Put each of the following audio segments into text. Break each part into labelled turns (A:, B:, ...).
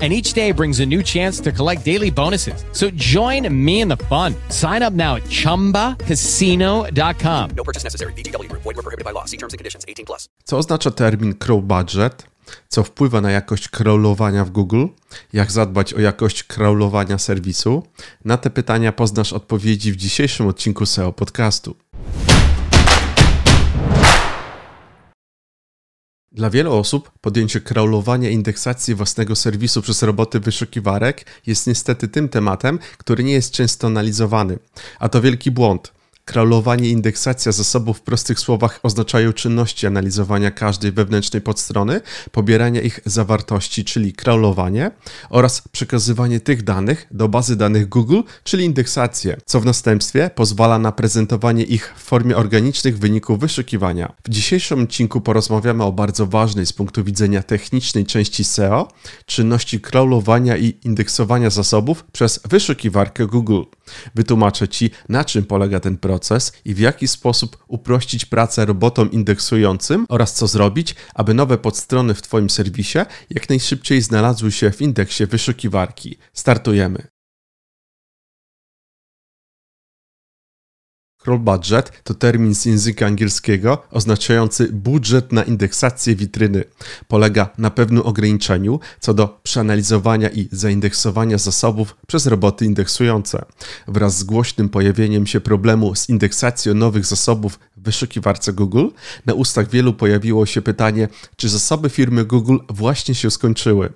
A: And each day brings a new chance to collect daily bonuses. So join me in the fun. Sign up now at chumbacasino.com.
B: No purchase necessary. VGW Group. Void were prohibited by law. See terms and conditions. 18 plus.
C: Co oznacza termin crawl budget? Co wpływa na jakość crawlowania w Google? Jak zadbać o jakość crawlowania serwisu? Na te pytania poznasz odpowiedzi w dzisiejszym odcinku SEO podcastu. Dla wielu osób podjęcie crawlowania indeksacji własnego serwisu przez roboty wyszukiwarek jest niestety tym tematem, który nie jest często analizowany. A to wielki błąd. Crawlowanie i indeksacja zasobów w prostych słowach oznaczają czynności analizowania każdej wewnętrznej podstrony, pobierania ich zawartości, czyli crawlowanie, oraz przekazywanie tych danych do bazy danych Google, czyli indeksację, co w następstwie pozwala na prezentowanie ich w formie organicznych wyników wyszukiwania. W dzisiejszym odcinku porozmawiamy o bardzo ważnej z punktu widzenia technicznej części SEO, czynności crawlowania i indeksowania zasobów przez wyszukiwarkę Google. Wytłumaczę Ci, na czym polega ten proces i w jaki sposób uprościć pracę robotom indeksującym oraz co zrobić, aby nowe podstrony w Twoim serwisie jak najszybciej znalazły się w indeksie wyszukiwarki. Startujemy. Crawl budget to termin z języka angielskiego oznaczający budżet na indeksację witryny. Polega na pewnym ograniczeniu co do przeanalizowania i zaindeksowania zasobów przez roboty indeksujące. Wraz z głośnym pojawieniem się problemu z indeksacją nowych zasobów w wyszukiwarce Google, na ustach wielu pojawiło się pytanie, czy zasoby firmy Google właśnie się skończyły.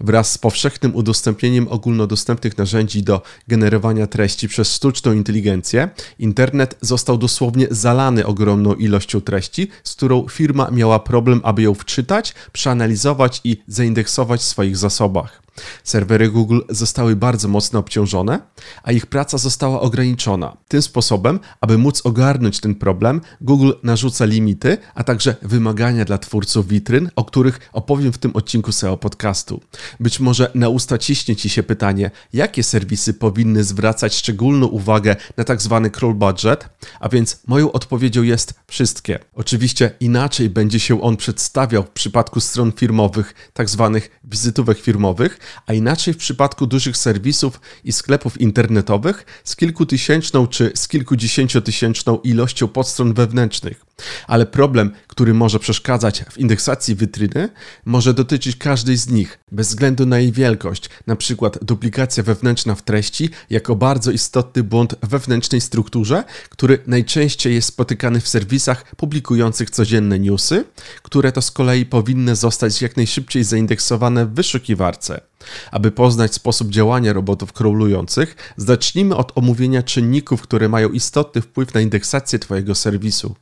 C: Wraz z powszechnym udostępnieniem ogólnodostępnych narzędzi do generowania treści przez sztuczną inteligencję, internet został dosłownie zalany ogromną ilością treści, z którą firma miała problem, aby ją wczytać, przeanalizować i zaindeksować w swoich zasobach. Serwery Google zostały bardzo mocno obciążone, a ich praca została ograniczona. Tym sposobem, aby móc ogarnąć ten problem, Google narzuca limity, a także wymagania dla twórców witryn, o których opowiem w tym odcinku SEO podcastu. Być może na usta ciśnie Ci się pytanie, jakie serwisy powinny zwracać szczególną uwagę na tak zwany crawl budget, a więc moją odpowiedzią jest wszystkie. Oczywiście inaczej będzie się on przedstawiał w przypadku stron firmowych, tak zwanych wizytówek firmowych, a inaczej w przypadku dużych serwisów i sklepów internetowych z kilkutysięczną czy z kilkudziesięciotysięczną ilością podstron wewnętrznych. Ale problem, który może przeszkadzać w indeksacji witryny, może dotyczyć każdej z nich, bez względu na jej wielkość, np. duplikacja wewnętrzna w treści jako bardzo istotny błąd wewnętrznej strukturze, który najczęściej jest spotykany w serwisach publikujących codzienne newsy, które to z kolei powinny zostać jak najszybciej zaindeksowane w wyszukiwarce. Aby poznać sposób działania robotów crawlujących, zacznijmy od omówienia czynników, które mają istotny wpływ na indeksację Twojego serwisu.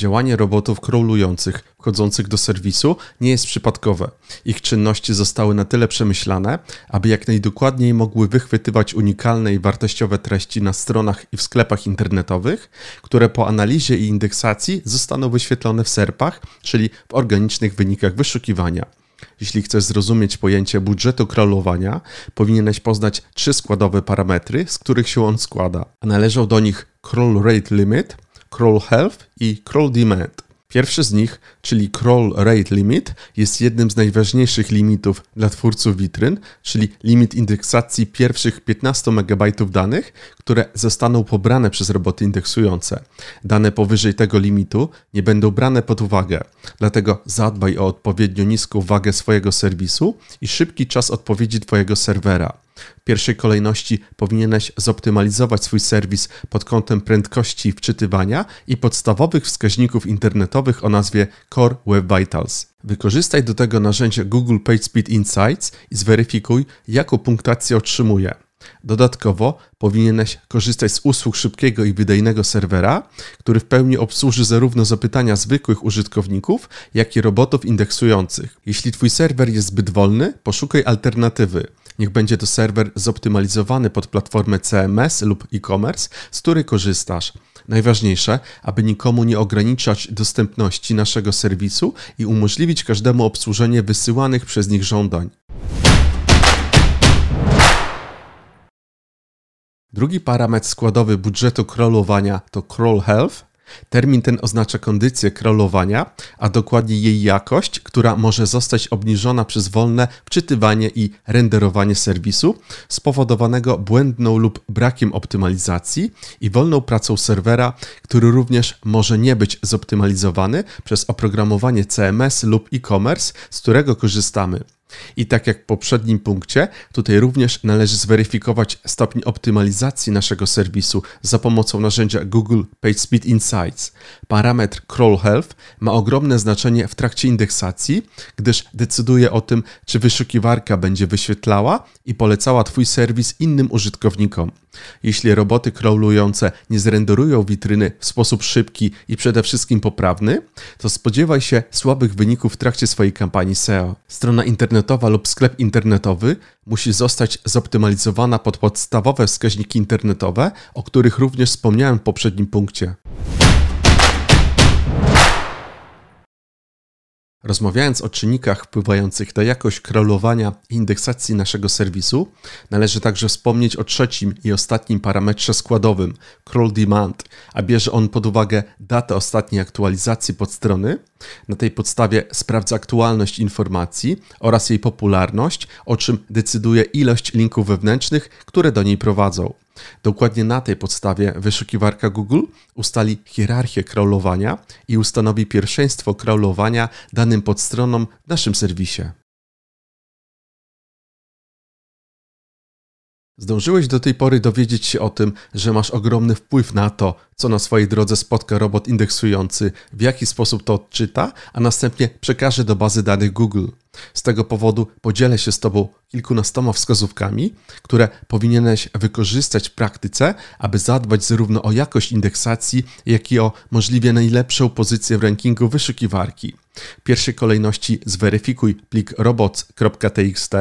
C: Działanie robotów crawlujących wchodzących do serwisu nie jest przypadkowe. Ich czynności zostały na tyle przemyślane, aby jak najdokładniej mogły wychwytywać unikalne i wartościowe treści na stronach i w sklepach internetowych, które po analizie i indeksacji zostaną wyświetlone w SERPach, czyli w organicznych wynikach wyszukiwania. Jeśli chcesz zrozumieć pojęcie budżetu crawlowania, powinieneś poznać trzy składowe parametry, z których się on składa. A należą do nich crawl rate limit, crawl health i crawl demand. Pierwszy z nich, czyli Crawl Rate Limit, jest jednym z najważniejszych limitów dla twórców witryn, czyli limit indeksacji pierwszych 15 MB danych, które zostaną pobrane przez roboty indeksujące. Dane powyżej tego limitu nie będą brane pod uwagę, dlatego zadbaj o odpowiednio niską wagę swojego serwisu i szybki czas odpowiedzi Twojego serwera. W pierwszej kolejności powinieneś zoptymalizować swój serwis pod kątem prędkości wczytywania i podstawowych wskaźników internetowych o nazwie Core Web Vitals. Wykorzystaj do tego narzędzie Google PageSpeed Insights i zweryfikuj, jaką punktację otrzymuje. Dodatkowo powinieneś korzystać z usług szybkiego i wydajnego serwera, który w pełni obsłuży zarówno zapytania zwykłych użytkowników, jak i robotów indeksujących. Jeśli Twój serwer jest zbyt wolny, poszukaj alternatywy. Niech będzie to serwer zoptymalizowany pod platformę CMS lub e-commerce, z której korzystasz. Najważniejsze, aby nikomu nie ograniczać dostępności naszego serwisu i umożliwić każdemu obsłużenie wysyłanych przez nich żądań. Drugi parametr składowy budżetu crawlowania to crawl health. Termin ten oznacza kondycję crawlowania, a dokładnie jej jakość, która może zostać obniżona przez wolne wczytywanie i renderowanie serwisu spowodowanego błędną lub brakiem optymalizacji i wolną pracą serwera, który również może nie być zoptymalizowany przez oprogramowanie CMS lub e-commerce, z którego korzystamy. I tak jak w poprzednim punkcie, tutaj również należy zweryfikować stopień optymalizacji naszego serwisu za pomocą narzędzia Google PageSpeed Insights. Parametr Crawl Health ma ogromne znaczenie w trakcie indeksacji, gdyż decyduje o tym, czy wyszukiwarka będzie wyświetlała i polecała Twój serwis innym użytkownikom. Jeśli roboty crawlujące nie zrenderują witryny w sposób szybki i przede wszystkim poprawny, to spodziewaj się słabych wyników w trakcie swojej kampanii SEO. Strona internetowa lub sklep internetowy musi zostać zoptymalizowana pod podstawowe wskaźniki internetowe, o których również wspomniałem w poprzednim punkcie. Rozmawiając o czynnikach wpływających na jakość crawlowania i indeksacji naszego serwisu, należy także wspomnieć o trzecim i ostatnim parametrze składowym crawl demand, a bierze on pod uwagę datę ostatniej aktualizacji podstrony. Na tej podstawie sprawdza aktualność informacji oraz jej popularność, o czym decyduje ilość linków wewnętrznych, które do niej prowadzą. Dokładnie na tej podstawie wyszukiwarka Google ustali hierarchię crawlowania i ustanowi pierwszeństwo crawlowania danym podstronom w naszym serwisie. Zdążyłeś do tej pory dowiedzieć się o tym, że masz ogromny wpływ na to, co na swojej drodze spotka robot indeksujący, w jaki sposób to odczyta, a następnie przekaże do bazy danych Google. Z tego powodu podzielę się z Tobą kilkunastoma wskazówkami, które powinieneś wykorzystać w praktyce, aby zadbać zarówno o jakość indeksacji, jak i o możliwie najlepszą pozycję w rankingu wyszukiwarki. W pierwszej kolejności zweryfikuj plik robots.txt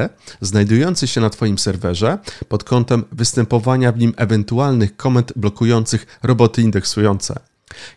C: znajdujący się na Twoim serwerze pod kątem występowania w nim ewentualnych komend blokujących roboty indeksujące.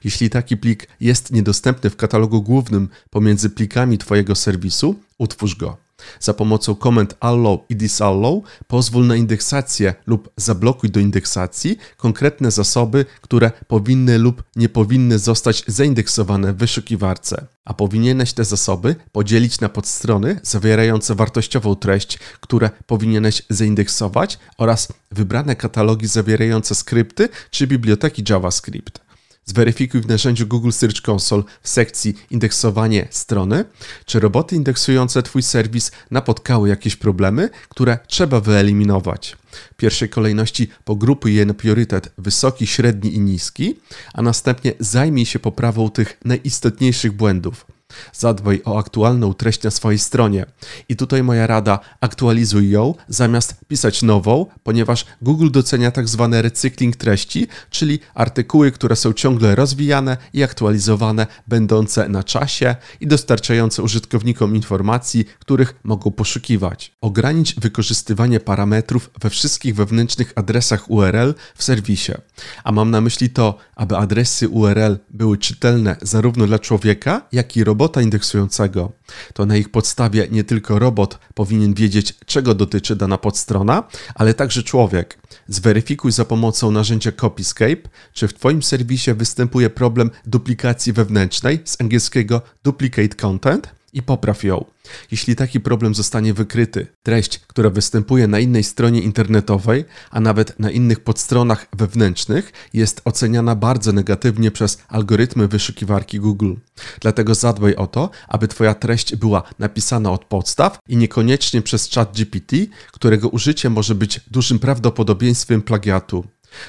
C: Jeśli taki plik jest niedostępny w katalogu głównym pomiędzy plikami Twojego serwisu, utwórz go. Za pomocą komend allow i disallow pozwól na indeksację lub zablokuj do indeksacji konkretne zasoby, które powinny lub nie powinny zostać zaindeksowane w wyszukiwarce. A powinieneś te zasoby podzielić na podstrony zawierające wartościową treść, które powinieneś zaindeksować oraz wybrane katalogi zawierające skrypty czy biblioteki JavaScript. Zweryfikuj w narzędziu Google Search Console w sekcji Indeksowanie strony, czy roboty indeksujące Twój serwis napotkały jakieś problemy, które trzeba wyeliminować. W pierwszej kolejności pogrupuj je na priorytet wysoki, średni i niski, a następnie zajmij się poprawą tych najistotniejszych błędów. Zadbaj o aktualną treść na swojej stronie. I tutaj moja rada: aktualizuj ją zamiast pisać nową, ponieważ Google docenia tak zwany recykling treści, czyli artykuły, które są ciągle rozwijane i aktualizowane, będące na czasie i dostarczające użytkownikom informacji, których mogą poszukiwać. Ogranicz wykorzystywanie parametrów we wszystkich wewnętrznych adresach URL w serwisie. A mam na myśli to, aby adresy URL były czytelne zarówno dla człowieka, jak i robota robota indeksującego, to na ich podstawie nie tylko robot powinien wiedzieć, czego dotyczy dana podstrona, ale także człowiek. Zweryfikuj za pomocą narzędzia Copyscape, czy w Twoim serwisie występuje problem duplikacji wewnętrznej z angielskiego duplicate content i popraw ją. Jeśli taki problem zostanie wykryty, treść, która występuje na innej stronie internetowej, a nawet na innych podstronach wewnętrznych, jest oceniana bardzo negatywnie przez algorytmy wyszukiwarki Google. Dlatego zadbaj o to, aby Twoja treść była napisana od podstaw i niekoniecznie przez ChatGPT, którego użycie może być dużym prawdopodobieństwem plagiatu.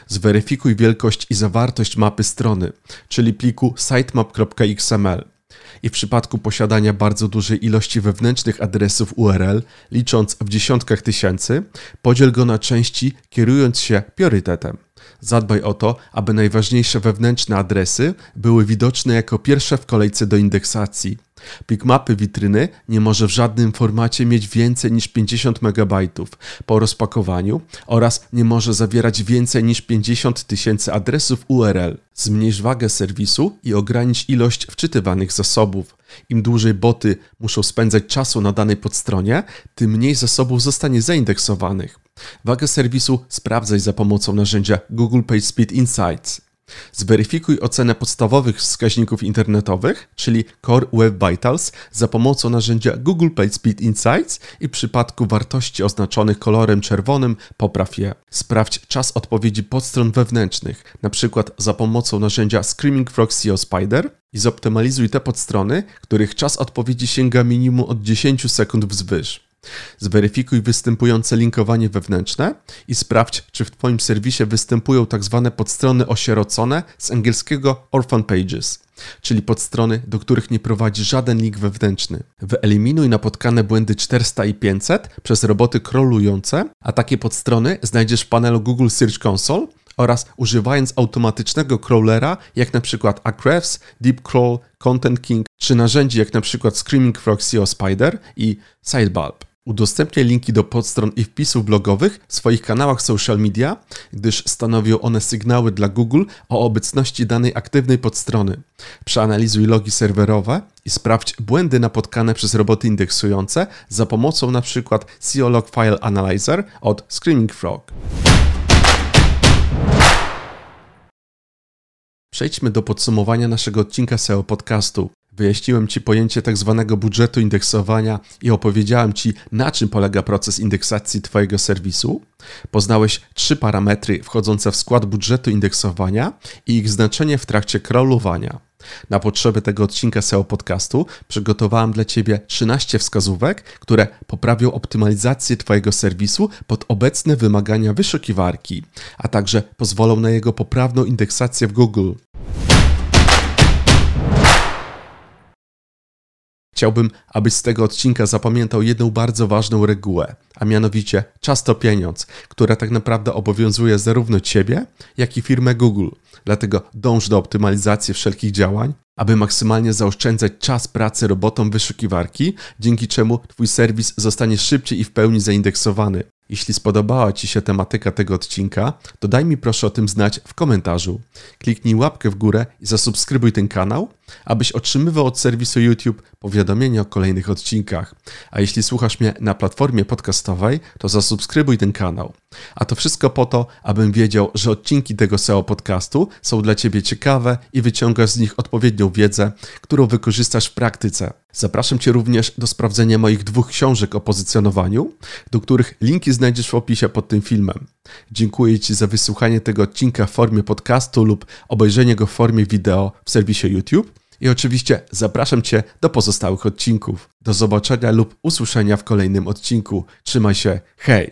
C: Zweryfikuj wielkość i zawartość mapy strony, czyli pliku sitemap.xml i w przypadku posiadania bardzo dużej ilości wewnętrznych adresów URL, licząc w dziesiątkach tysięcy, podziel go na części kierując się priorytetem. Zadbaj o to, aby najważniejsze wewnętrzne adresy były widoczne jako pierwsze w kolejce do indeksacji. Plik mapy witryny nie może w żadnym formacie mieć więcej niż 50 MB po rozpakowaniu oraz nie może zawierać więcej niż 50 tysięcy adresów URL. Zmniejsz wagę serwisu i ogranicz ilość wczytywanych zasobów. Im dłużej boty muszą spędzać czasu na danej podstronie, tym mniej zasobów zostanie zaindeksowanych. Wagę serwisu sprawdzaj za pomocą narzędzia Google PageSpeed Insights. Zweryfikuj ocenę podstawowych wskaźników internetowych, czyli Core Web Vitals, za pomocą narzędzia Google PageSpeed Insights i w przypadku wartości oznaczonych kolorem czerwonym popraw je. Sprawdź czas odpowiedzi podstron wewnętrznych, np. za pomocą narzędzia Screaming Frog SEO Spider i zoptymalizuj te podstrony, których czas odpowiedzi sięga minimum od 10 sekund wzwyż. Zweryfikuj występujące linkowanie wewnętrzne i sprawdź, czy w Twoim serwisie występują tzw. Tak podstrony osierocone z angielskiego orphan pages, czyli podstrony, do których nie prowadzi żaden link wewnętrzny. Wyeliminuj napotkane błędy 400 i 500 przez roboty crawlujące, a takie podstrony znajdziesz w panelu Google Search Console oraz używając automatycznego crawlera, jak na przykład Ahrefs, DeepCrawl, Content King, czy narzędzi jak na przykład Screaming Frog SEO Spider i Sidebulb. Udostępniaj linki do podstron i wpisów blogowych w swoich kanałach social media, gdyż stanowią one sygnały dla Google o obecności danej aktywnej podstrony. Przeanalizuj logi serwerowe i sprawdź błędy napotkane przez roboty indeksujące za pomocą np. SEO Log File Analyzer od Screaming Frog. Przejdźmy do podsumowania naszego odcinka SEO podcastu. Wyjaśniłem Ci pojęcie tak zwanego budżetu indeksowania i opowiedziałem Ci, na czym polega proces indeksacji Twojego serwisu. Poznałeś trzy parametry wchodzące w skład budżetu indeksowania i ich znaczenie w trakcie crawlowania. Na potrzeby tego odcinka SEO podcastu przygotowałem dla Ciebie 13 wskazówek, które poprawią optymalizację Twojego serwisu pod obecne wymagania wyszukiwarki, a także pozwolą na jego poprawną indeksację w Google. Chciałbym, abyś z tego odcinka zapamiętał jedną bardzo ważną regułę, a mianowicie czas to pieniądz, która tak naprawdę obowiązuje zarówno Ciebie, jak i firmę Google. Dlatego dąż do optymalizacji wszelkich działań, aby maksymalnie zaoszczędzać czas pracy robotom wyszukiwarki, dzięki czemu Twój serwis zostanie szybciej i w pełni zaindeksowany. Jeśli spodobała Ci się tematyka tego odcinka, to daj mi proszę o tym znać w komentarzu. Kliknij łapkę w górę i zasubskrybuj ten kanał, abyś otrzymywał od serwisu YouTube powiadomienia o kolejnych odcinkach. A jeśli słuchasz mnie na platformie podcastowej, to zasubskrybuj ten kanał. A to wszystko po to, abym wiedział, że odcinki tego SEO podcastu są dla Ciebie ciekawe i wyciągasz z nich odpowiednią wiedzę, którą wykorzystasz w praktyce. Zapraszam Cię również do sprawdzenia moich dwóch książek o pozycjonowaniu, do których linki znajdziesz w opisie pod tym filmem. Dziękuję Ci za wysłuchanie tego odcinka w formie podcastu lub obejrzenie go w formie wideo w serwisie YouTube. I oczywiście zapraszam Cię do pozostałych odcinków. Do zobaczenia lub usłyszenia w kolejnym odcinku. Trzymaj się, hej!